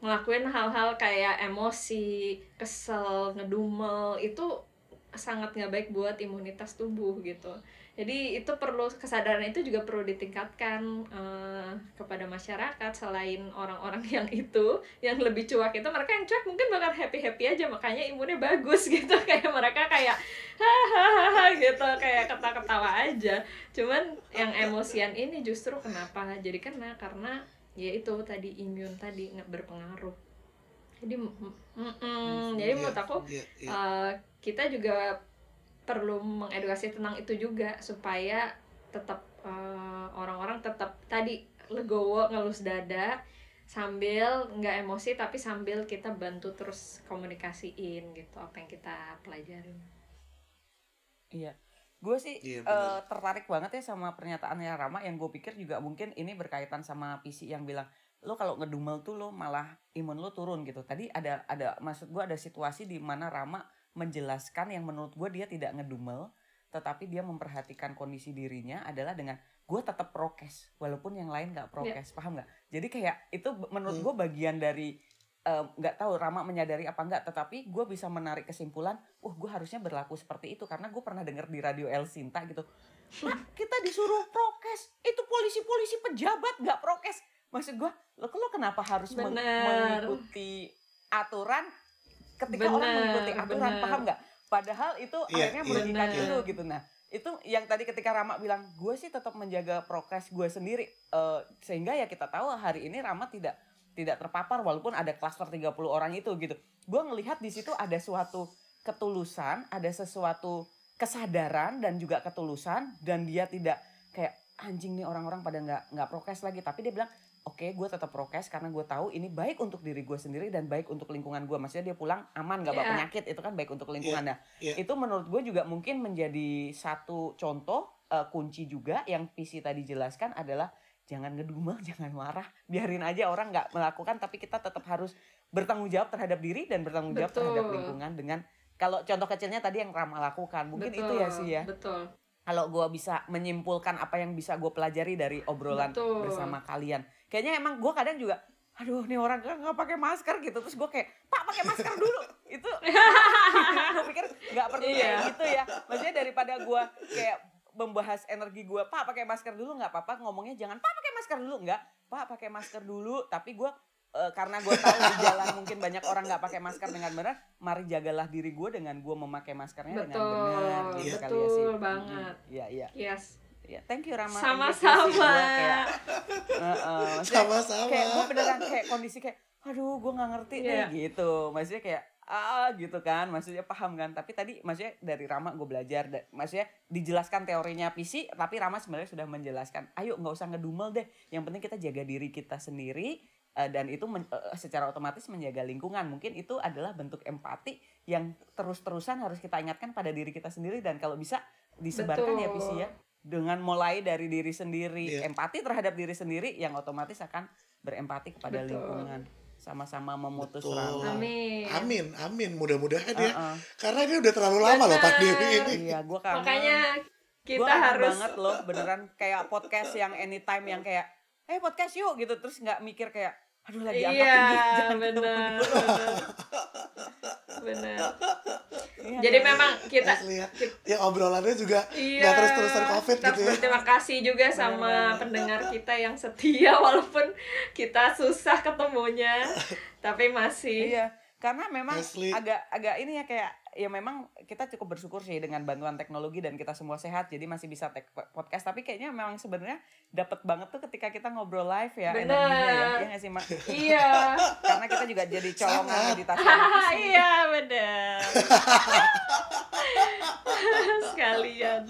ngelakuin hal-hal kayak emosi kesel ngedumel. Itu sangat nggak baik buat imunitas tubuh gitu jadi itu perlu kesadaran itu juga perlu ditingkatkan eh, kepada masyarakat. Selain orang-orang yang itu yang lebih cuek itu mereka yang cuek mungkin bakal happy happy aja. Makanya imunnya bagus *laughs* gitu. Kayak mereka kayak hahaha gitu. Kayak ketawa-ketawa aja. Cuman yang emosian ini justru kenapa? Jadi kena karena ya itu tadi imun tadi nggak berpengaruh. Jadi mm, mm, jadi menurut aku Iya, iya. Uh, kita juga perlu mengedukasi tentang itu juga supaya tetap uh, orang-orang tetap tadi legowo ngelus dada sambil nggak emosi tapi sambil kita bantu terus komunikasiin gitu apa yang kita pelajarin. Iya. Gue sih Iya, eh, benar. tertarik banget ya sama pernyataannya Rama yang gue pikir juga mungkin ini berkaitan sama PC yang bilang lo kalau ngedumel tuh lo malah imun lo turun gitu. Tadi ada ada maksud gue ada situasi di mana Rama menjelaskan yang menurut gue dia tidak ngedumel tetapi dia memperhatikan kondisi dirinya adalah dengan gue tetap prokes walaupun yang lain nggak prokes. Paham nggak? Jadi kayak itu menurut Hmm. gue bagian dari eh, nggak tahu Rama menyadari apa enggak tetapi gue bisa menarik kesimpulan wah gue harusnya berlaku seperti itu karena gue pernah dengar di radio El Sinta gitu. Kita disuruh prokes itu polisi-polisi pejabat nggak prokes. Maksud gue lo lo kenapa harus meng- Bener. mengikuti aturan ketika orang Bener, mengikuti aturan bener. paham nggak padahal itu Iya, akhirnya iya. merugikan Bener. lu gitu nah itu yang tadi ketika Rama bilang gue sih tetap menjaga prokes gue sendiri Eh, sehingga ya kita tahu hari ini Rama tidak tidak terpapar walaupun ada klaster 30 orang itu gitu gue ngelihat di situ ada suatu ketulusan ada sesuatu kesadaran dan juga ketulusan dan dia tidak kayak anjing nih orang-orang pada nggak nggak prokes lagi tapi dia bilang oke gue tetap prokes karena gue tahu ini baik untuk diri gue sendiri dan baik untuk lingkungan gue maksudnya dia pulang aman gak bawa Iya. penyakit itu kan baik untuk lingkungan nah iya. itu menurut gue juga mungkin menjadi satu contoh eh, kunci juga yang PC tadi jelaskan adalah jangan ngedumel *laughs* jangan marah biarin aja orang nggak melakukan tapi kita tetap harus bertanggung jawab terhadap diri dan bertanggung jawab Betul. terhadap lingkungan dengan kalau contoh kecilnya tadi yang Rama lakukan mungkin itu ya sih ya betul kalau gue bisa menyimpulkan apa yang bisa gue pelajari dari obrolan Betul. bersama kalian kayaknya emang gue kadang juga aduh nih orang kan nggak pakai masker gitu. Terus gue kayak pak pakai masker dulu. Itu *laughs* gue pikir nggak perlu Iya. kayak gitu ya. Maksudnya daripada gue kayak membahas energi gue pak pakai masker dulu nggak apa-apa. Ngomongnya jangan pak pakai masker dulu. Nggak. Pak pakai masker dulu. Tapi gue eh, karena gue tahu di jalan mungkin banyak orang nggak pakai masker dengan benar mari jagalah diri gue dengan gue memakai maskernya dengan betul benar gitu ya sih. betul Mm-mm. banget. Iya iya. yes Ya, thank you Rama. Sama-sama. *laughs* Sama-sama. kayak gue beneran kayak kondisi kayak, aduh gue nggak ngerti Iya. nih gitu. Maksudnya kayak ah gitu kan, maksudnya paham kan. Tapi tadi maksudnya dari Rama gue belajar, da- maksudnya dijelaskan teorinya PC, tapi Rama sebenarnya sudah menjelaskan. Ayo nggak usah ngedumel deh. Yang penting kita jaga diri kita sendiri. eh, dan itu men- eh, secara otomatis menjaga lingkungan mungkin itu adalah bentuk empati yang terus-terusan harus kita ingatkan pada diri kita sendiri dan kalau bisa disebarkan ya Betul. PC ya dengan mulai dari diri sendiri Iya. empati terhadap diri sendiri yang otomatis akan berempati kepada Betul. lingkungan sama-sama memutus Betul. rantai amin Amin, amin. Mudah-mudahan ya. Heeh. Karena ini udah terlalu lama loh Pak Dewi ini. iya gue kangen makanya Gua kita kangen harus banget loh beneran kayak podcast yang anytime yang kayak eh podcast yuk gitu terus nggak mikir kayak aduh lagi angkat iya tinggi *laughs* jangan dulu. *laughs* benar Iya, jadi kan? memang kita Asli ya. kita- Ya obrolannya juga Iya, nggak terus-terusan covid kita gitu ya. berterima kasih juga sama pendengar kita yang setia *laughs* walaupun kita susah ketemunya *laughs* tapi masih Iya, karena memang Asli. agak agak ini ya kayak ya memang kita cukup bersyukur sih dengan bantuan teknologi dan kita semua sehat jadi masih bisa take podcast. Tapi kayaknya memang sebenarnya dapat banget tuh ketika kita ngobrol live ya Bener. energinya ya, ya nggak sih Mak? iya. *laughs* Karena kita juga jadi colongan *laughs* meditasi iya benar *laughs* sekalian.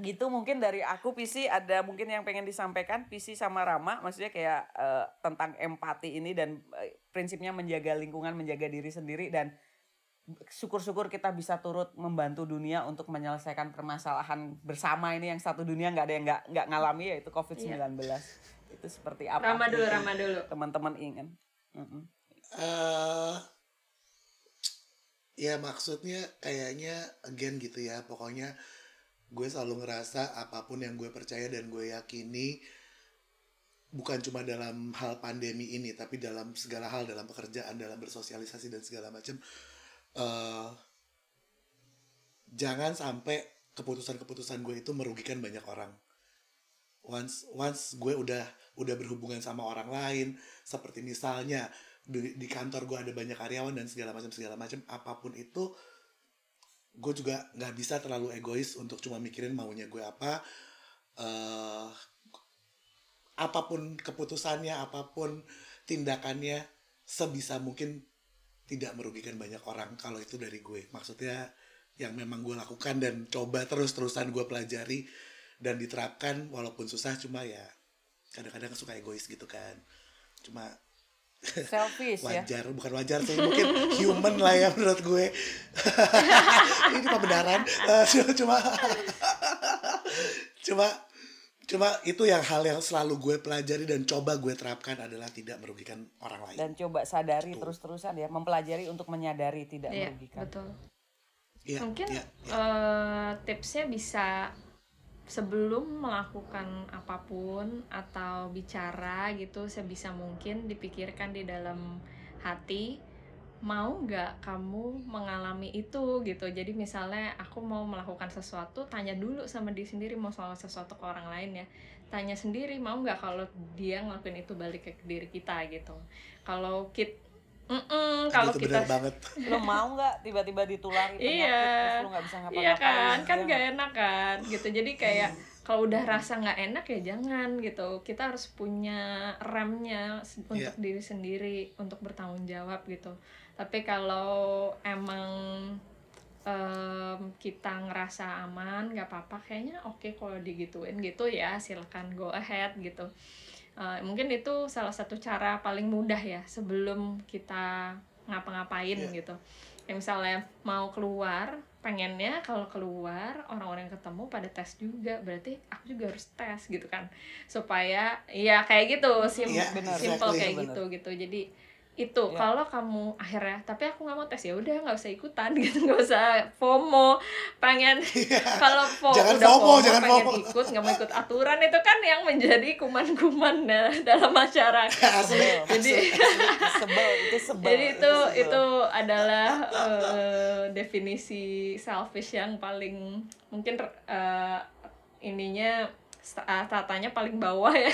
Gitu mungkin dari aku PC ada mungkin yang pengen disampaikan? PC sama Rama maksudnya kayak eh, tentang empati ini dan eh, prinsipnya menjaga lingkungan menjaga diri sendiri dan syukur-syukur kita bisa turut membantu dunia untuk menyelesaikan permasalahan bersama ini yang satu dunia nggak ada yang nggak nggak ngalami yaitu COVID-19 itu seperti apa Rama dulu Rama dulu. Teman-teman ingin. Mm-mm. eh ya maksudnya kayaknya again gitu ya pokoknya gue selalu ngerasa apa pun yang gue percaya dan gue yakini bukan cuma dalam hal pandemi ini tapi dalam segala hal dalam pekerjaan dalam bersosialisasi dan segala macam eh jangan sampai keputusan-keputusan gue itu merugikan banyak orang. Once once gue udah udah berhubungan sama orang lain seperti misalnya di, di kantor gue ada banyak karyawan dan segala macam segala macam apa pun itu gue juga nggak bisa terlalu egois untuk cuma mikirin maunya gue apa. Eh apa pun keputusannya apa pun tindakannya sebisa mungkin tidak merugikan banyak orang kalau itu dari gue. Maksudnya yang memang gue lakukan dan coba terus-terusan gue pelajari dan diterapkan walaupun susah cuma ya kadang-kadang suka egois gitu kan. Cuma selfish *laughs* ya? wajar bukan wajar sih mungkin human lah ya menurut gue. *laughs* Ini pembenaran. Eh, *laughs* cuma cuma cuma itu yang hal yang selalu gue pelajari dan coba gue terapkan adalah tidak merugikan orang lain dan coba sadari Betul. terus-terusan ya mempelajari untuk menyadari tidak Iya, merugikan betul. Iya, Mungkin iya, iya. eh, tipsnya bisa sebelum melakukan apa pun atau bicara gitu sebisa mungkin dipikirkan di dalam hati mau nggak kamu mengalami itu gitu jadi misalnya aku mau melakukan sesuatu tanya dulu sama diri sendiri mau soal sesuatu ke orang lain ya tanya sendiri mau nggak kalau dia ngelakuin itu balik ke diri kita gitu kalau kita Aduh, kalau *laughs* itu kita banget lo mau nggak tiba-tiba ditulari penyakit Iya. terus lo nggak bisa ngapa-ngapain Iya kan, kan Iya gak enak kan, gitu. Jadi kayak kalau udah rasa nggak enak ya jangan gitu. Kita harus punya remnya s- untuk Iya. diri sendiri, untuk bertanggung jawab gitu. Tapi kalau emang em, kita ngerasa aman, nggak apa-apa, kayaknya oke kalau digituin gitu ya, silakan go ahead gitu. Eh, mungkin itu salah satu cara paling mudah ya sebelum kita ngapa-ngapain Iya. gitu kayak misalnya mau keluar pengennya kalau keluar orang-orang yang ketemu pada tes juga berarti aku juga harus tes gitu kan supaya ya kayak gitu sim Iya, benar. simple exactly. kayak Benar. gitu gitu jadi itu Ya. kalau kamu akhirnya tapi aku nggak mau tes ya udah nggak usah ikutan *laughs* gitu nggak usah FOMO pengen kalau fo Jangan udah FOMO, FOMO, jangan pengen FOMO. ikut nggak mau ikut aturan itu kan yang menjadi kuman-kuman *laughs* da- dalam masyarakat Asli. jadi sebel itu sebel jadi itu sebel. itu adalah eh, definisi selfish yang paling mungkin eh, ininya tatanya paling bawah ya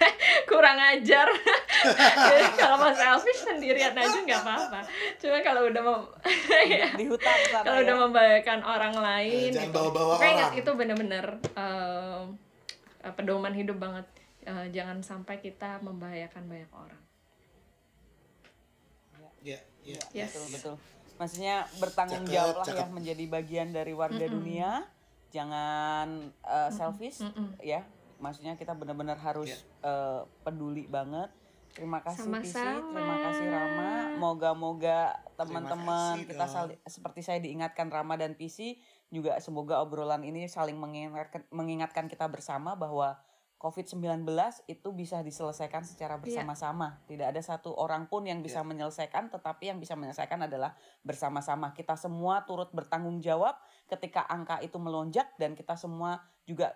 *laughs* kurang ajar *laughs* Jadi kalau mau selfish sendirian aja nggak apa-apa cuma kalau udah mau ya, di hutan *laughs* kalau ya. udah membahayakan orang lain Eh, jangan gitu. bawa-bawa Pokoknya ingat, orang. itu bener-bener eh, eh, pedoman hidup banget Eh, jangan sampai kita membahayakan banyak orang Ya, ya. Yes. betul betul maksudnya bertanggung Cakep, jawab lah ya cakep. menjadi bagian dari warga dunia jangan uh, selfish Mm-mm. ya maksudnya kita benar-benar harus Ya. uh, peduli banget terima kasih Pisi Sama-sama. terima kasih Rama moga-moga teman-teman kita saling seperti saya diingatkan Rama dan Pisi juga semoga obrolan ini saling mengingatkan mengingatkan kita bersama bahwa COVID-19 itu bisa diselesaikan secara bersama-sama. Tidak ada satu orang pun yang bisa menyelesaikan, tetapi yang bisa menyelesaikan adalah bersama-sama. Kita semua turut bertanggung jawab ketika angka itu melonjak dan kita semua juga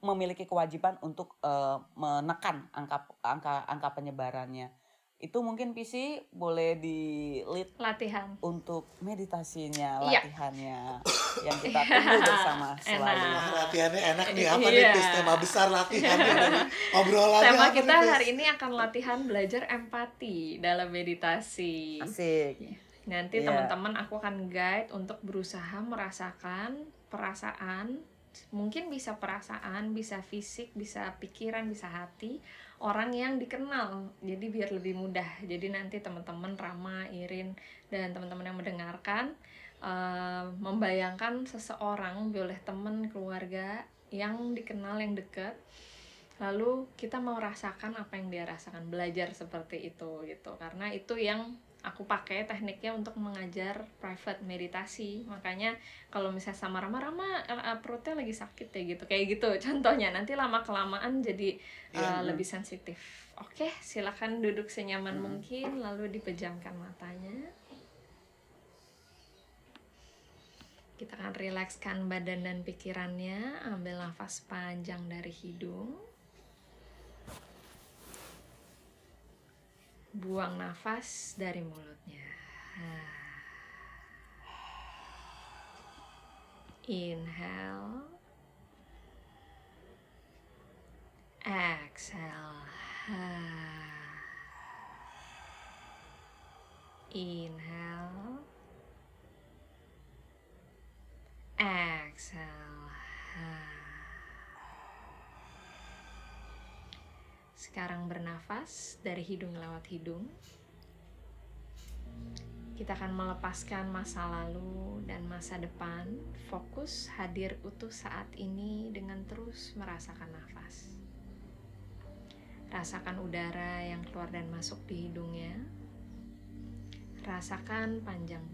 memiliki kewajiban untuk eh, menekan angka angka angka penyebarannya. Itu mungkin PC boleh di lead latihan untuk meditasinya, Iya. latihannya yang kita tunggu *laughs* bersama selalu. Enak. Latihannya enak nih apa nih Iya. Pis? tema besar latihannya dari *laughs* obrolannya tema kita nih, hari ini akan latihan belajar empati dalam meditasi Asik. Nanti Iya. teman-teman aku akan guide untuk berusaha merasakan perasaan mungkin bisa perasaan bisa fisik bisa pikiran bisa hati orang yang dikenal jadi biar lebih mudah jadi nanti teman-teman Rama Irin dan teman-teman yang mendengarkan eh, membayangkan seseorang boleh teman keluarga yang dikenal yang dekat lalu kita mau rasakan apa yang dia rasakan belajar seperti itu gitu. Karena itu yang aku pakai tekniknya untuk mengajar private meditasi. Makanya kalau misalnya sama Rama Rama eh, eh, perutnya lagi sakit ya gitu. Kayak gitu *laughs* contohnya. Nanti lama kelamaan jadi eh, Iya. lebih sensitif. Oke silakan duduk senyaman mungkin lalu dipejamkan matanya. Kita akan rilekskan badan dan pikirannya. Ambil nafas panjang dari hidung buang nafas dari mulutnya. Inhale. Exhale. Inhale. Exhale. Sekarang bernafas dari hidung lewat hidung. Kita akan melepaskan masa lalu dan masa depan, fokus hadir utuh saat ini dengan terus merasakan nafas. Rasakan udara yang keluar dan masuk di hidungnya. Rasakan panjang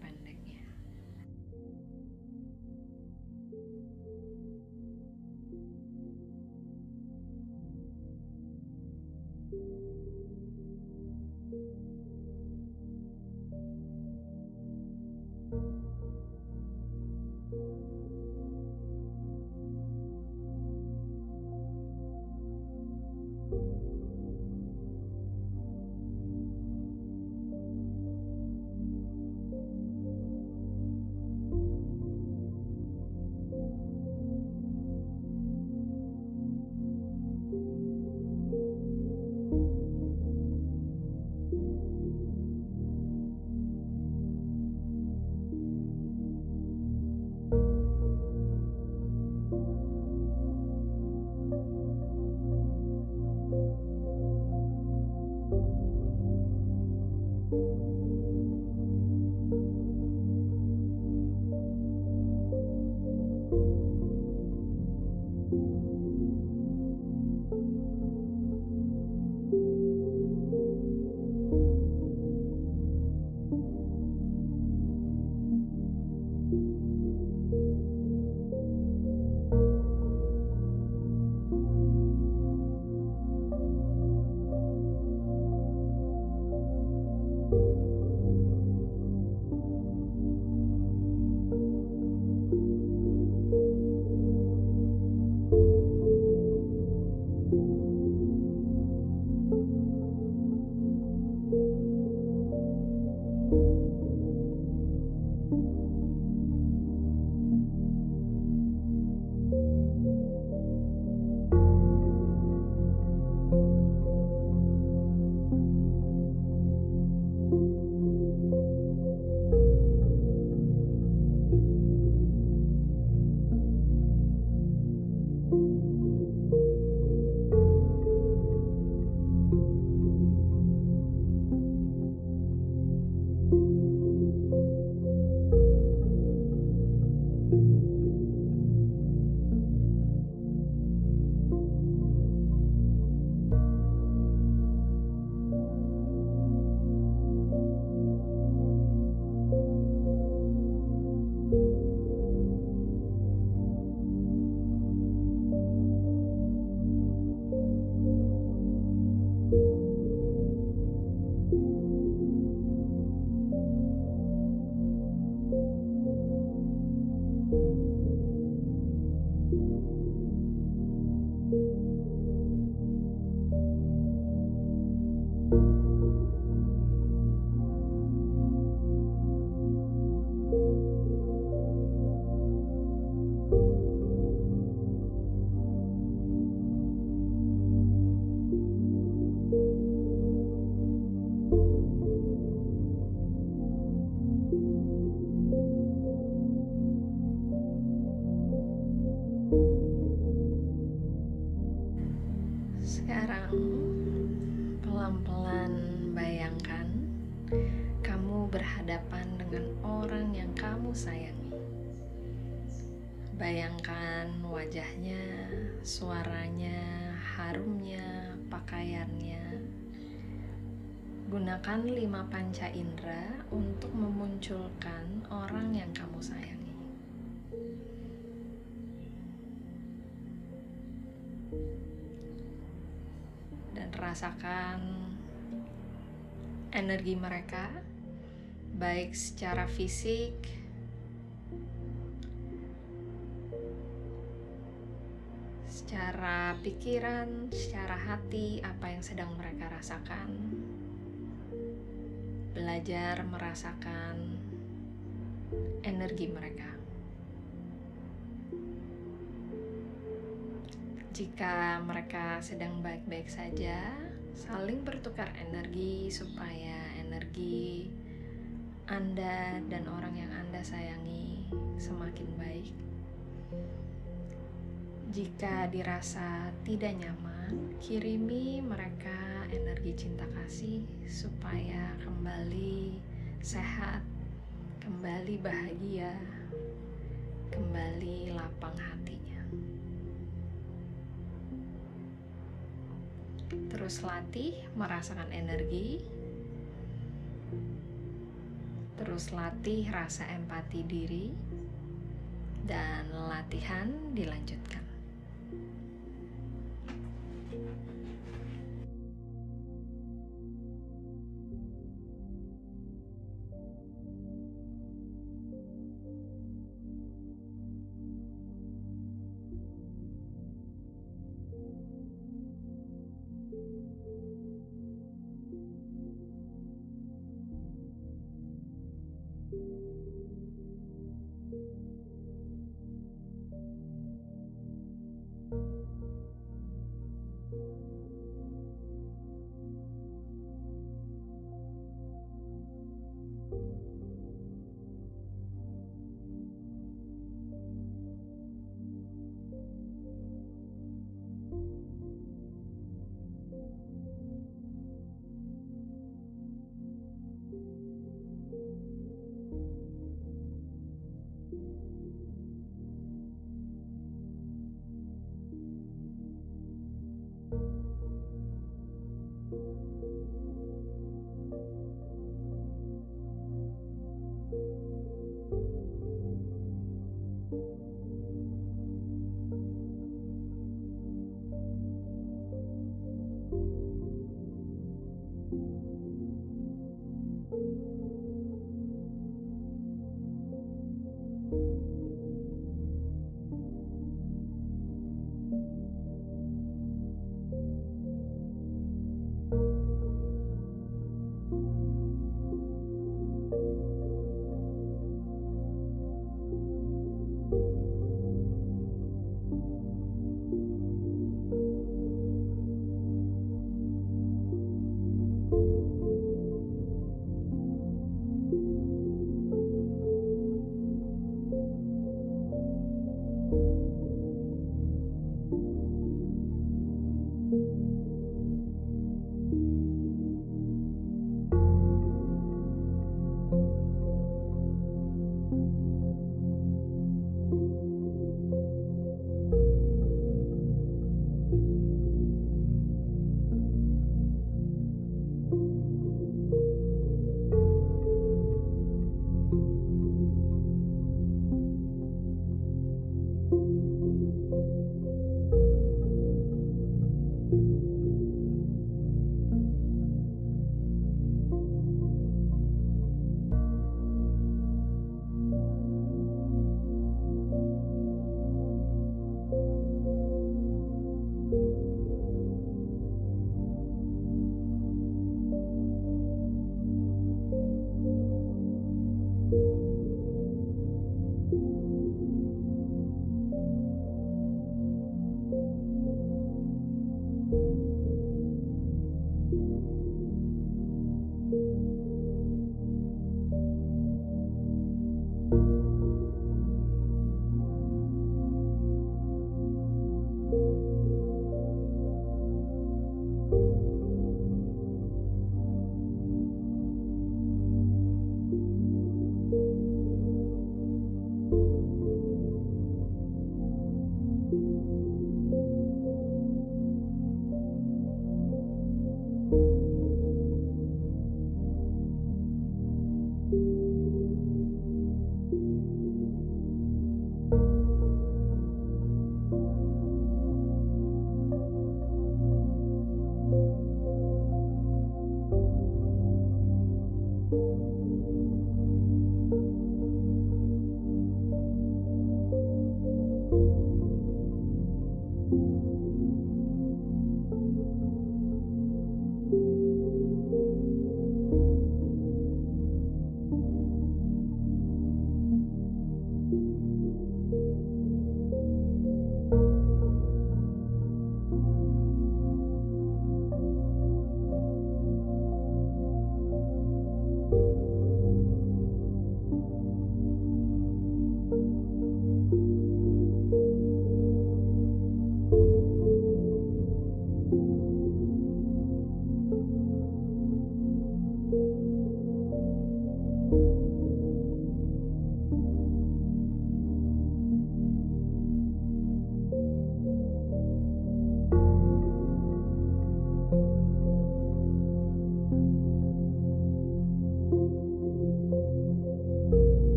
memunculkan orang yang kamu sayangi. dan rasakan energi mereka, baik secara fisik, secara pikiran, secara hati, apa yang sedang mereka rasakan. Belajar merasakan energi mereka. Jika mereka sedang baik-baik saja, saling bertukar energi supaya energi Anda dan orang yang Anda sayangi semakin baik. Jika dirasa tidak nyaman, kirimi mereka energi cinta kasih supaya kembali sehat, kembali bahagia, kembali lapang hatinya. Terus latih merasakan energi. Terus latih rasa empati diri. Dan latihan dilanjutkan.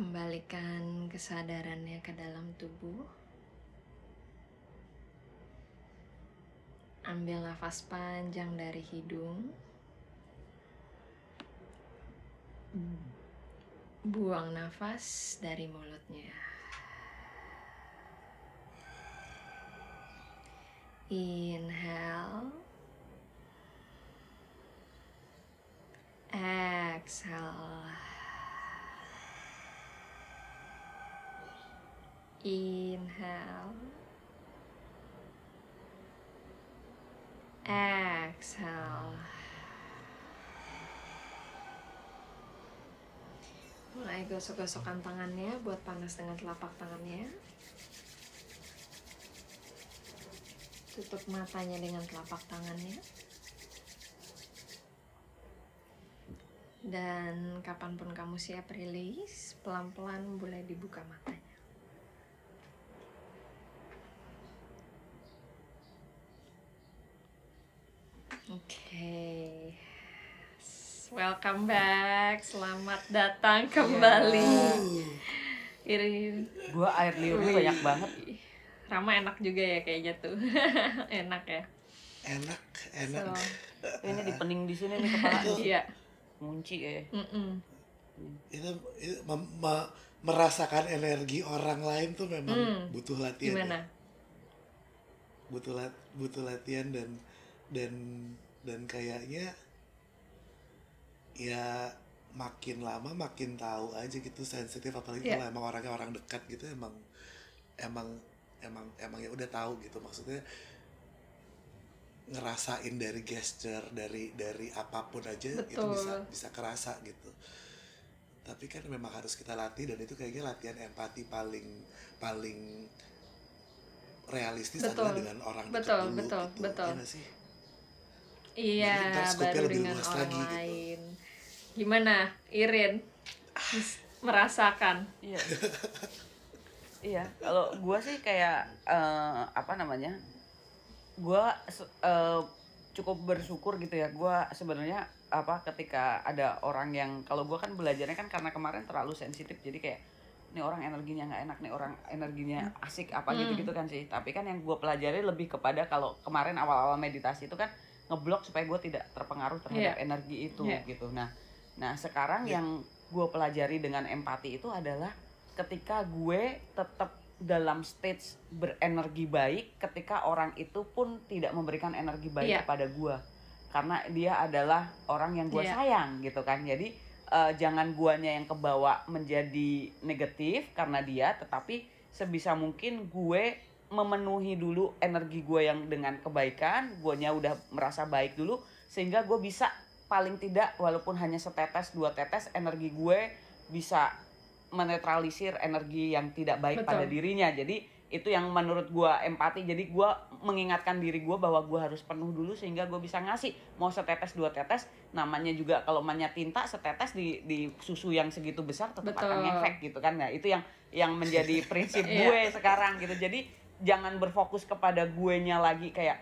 Kembalikan kesadarannya ke dalam tubuh. Ambil nafas panjang dari hidung. Buang nafas dari mulutnya. Inhale. Exhale. Inhale. Exhale. Mulai gosok-gosokkan tangannya buat panas dengan telapak tangannya. Tutup matanya dengan telapak tangannya. Dan kapan pun kamu siap rilis, pelan-pelan boleh dibuka matanya. Oke, welcome back, selamat datang kembali. Irin, Gua air liurnya banyak banget. Rama enak juga ya kayaknya tuh, *laughs* enak ya. enak enak So, Ini dipening di sini nih kepala. *laughs* iya, Munci ya. mm-mm. itu, itu mem- me- merasakan energi orang lain tuh memang Hmm. butuh latihan ya. gimana? butuh lat butuh latihan dan dan dan kayaknya ya makin lama makin tahu aja gitu sensitif apalagi Iya. kalau emang orangnya orang dekat gitu emang emang emang emang ya udah tahu gitu maksudnya ngerasain dari gesture dari dari apa pun aja itu Betul. bisa bisa kerasa gitu tapi kan memang harus kita latih dan itu kayaknya latihan empati paling paling realistis Betul. adalah dengan orang dekat Betul, dulu betul, gitu. betul. Iya nggak sih? Iya, baru lebih dengan luas orang lagi gitu. lain. Gimana, Irin? Merasakan? Iya. iya, kalau gua sih kayak eh, apa namanya? Gua se- eh, cukup bersyukur gitu ya. Gua sebenarnya apa ketika ada orang yang kalau gua kan belajarnya kan karena kemarin terlalu sensitif jadi kayak ini orang energinya nggak enak nih orang energinya asik apa Hmm. gitu gitu kan sih tapi kan yang gua pelajari lebih kepada kalau kemarin awal-awal meditasi itu kan ngeblok supaya gue tidak terpengaruh terhadap energi itu Iya. gitu nah nah sekarang Iya. yang gue pelajari dengan empati itu adalah ketika gue tetap dalam stage berenergi baik ketika orang itu pun tidak memberikan energi baik Iya. kepada gua karena dia adalah orang yang gua Iya. sayang gitu kan jadi eh, jangan guanya yang kebawa menjadi negatif karena dia tetapi sebisa mungkin gue memenuhi dulu energi gue yang dengan kebaikan guanya udah merasa baik dulu sehingga gue bisa paling tidak walaupun hanya setetes dua tetes energi gue bisa menetralisir energi yang tidak baik Betul. pada dirinya jadi itu yang menurut gua empati jadi gua mengingatkan diri gua bahwa gua harus penuh dulu sehingga gua bisa ngasih mau setetes dua tetes namanya juga kalau mainnya tinta setetes di di susu yang segitu besar tetap akan Betul. ngefek gitu kan nah itu yang yang menjadi *laughs* prinsip Iya. gue sekarang gitu jadi jangan berfokus kepada gue nya lagi kayak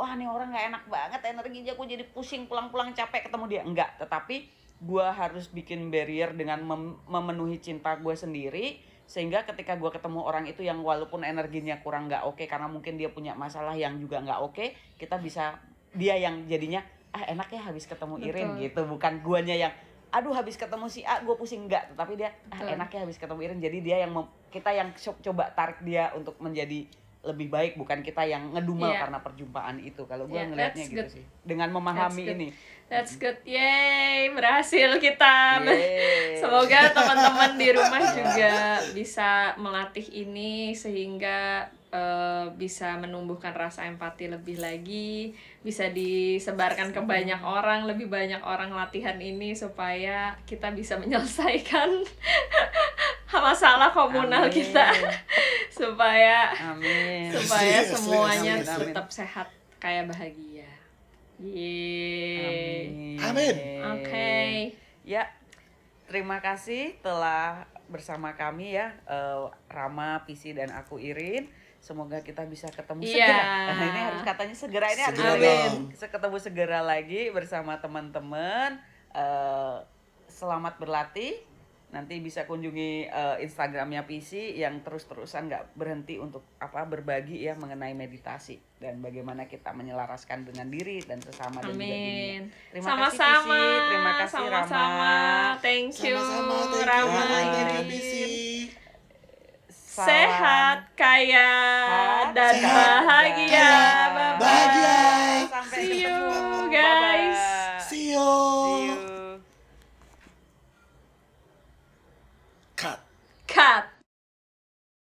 wah nih orang nggak enak banget energinya gue jadi pusing pulang-pulang capek ketemu dia. Enggak tetapi gue harus bikin barrier dengan mem- memenuhi cinta gue sendiri sehingga ketika gue ketemu orang itu yang walaupun energinya kurang nggak oke karena mungkin dia punya masalah yang juga nggak oke kita bisa dia yang jadinya ah enak ya habis ketemu Irin Betul. gitu. Bukan guanya yang aduh habis ketemu si A gue pusing. Enggak tapi dia ah enak ya habis ketemu Irin. Jadi dia yang mem- kita yang co- coba tarik dia untuk menjadi lebih baik bukan kita yang ngedumel Iya. karena perjumpaan itu kalau gue Iya, ngelihatnya gitu good. sih dengan memahami That's good. ini That's good. Yay, berhasil kita. Yeay. *laughs* Semoga teman-teman di rumah juga bisa melatih ini sehingga eh, bisa menumbuhkan rasa empati lebih lagi, bisa disebarkan ke banyak orang, lebih banyak orang latihan ini supaya kita bisa menyelesaikan *laughs* masalah komunal Amin. kita *laughs* supaya amin supaya Asli, asli, semuanya amin, amin. tetap sehat kayak bahagia. Yeay. Amin. Oke. Ya, terima kasih telah bersama kami ya eh, Rama, Pisi dan aku Irin. Semoga kita bisa ketemu Iya. segera. Nah, ini harus katanya segera ini harus bisa ketemu segera lagi bersama teman-teman. Eh, selamat berlatih. Nanti bisa kunjungi eh, Instagramnya PC yang terus-terusan nggak berhenti untuk apa berbagi ya mengenai meditasi dan bagaimana kita menyelaraskan dengan diri dan sesama dan juga dunia. Amin. Terima Sama-sama. kasih Pisi, terima kasih Sama-sama. Rama. Thank you. Sama-sama, thank you. Rama. Sehat, kaya, Sehat, dan sehat, bahagia. kaya, cup.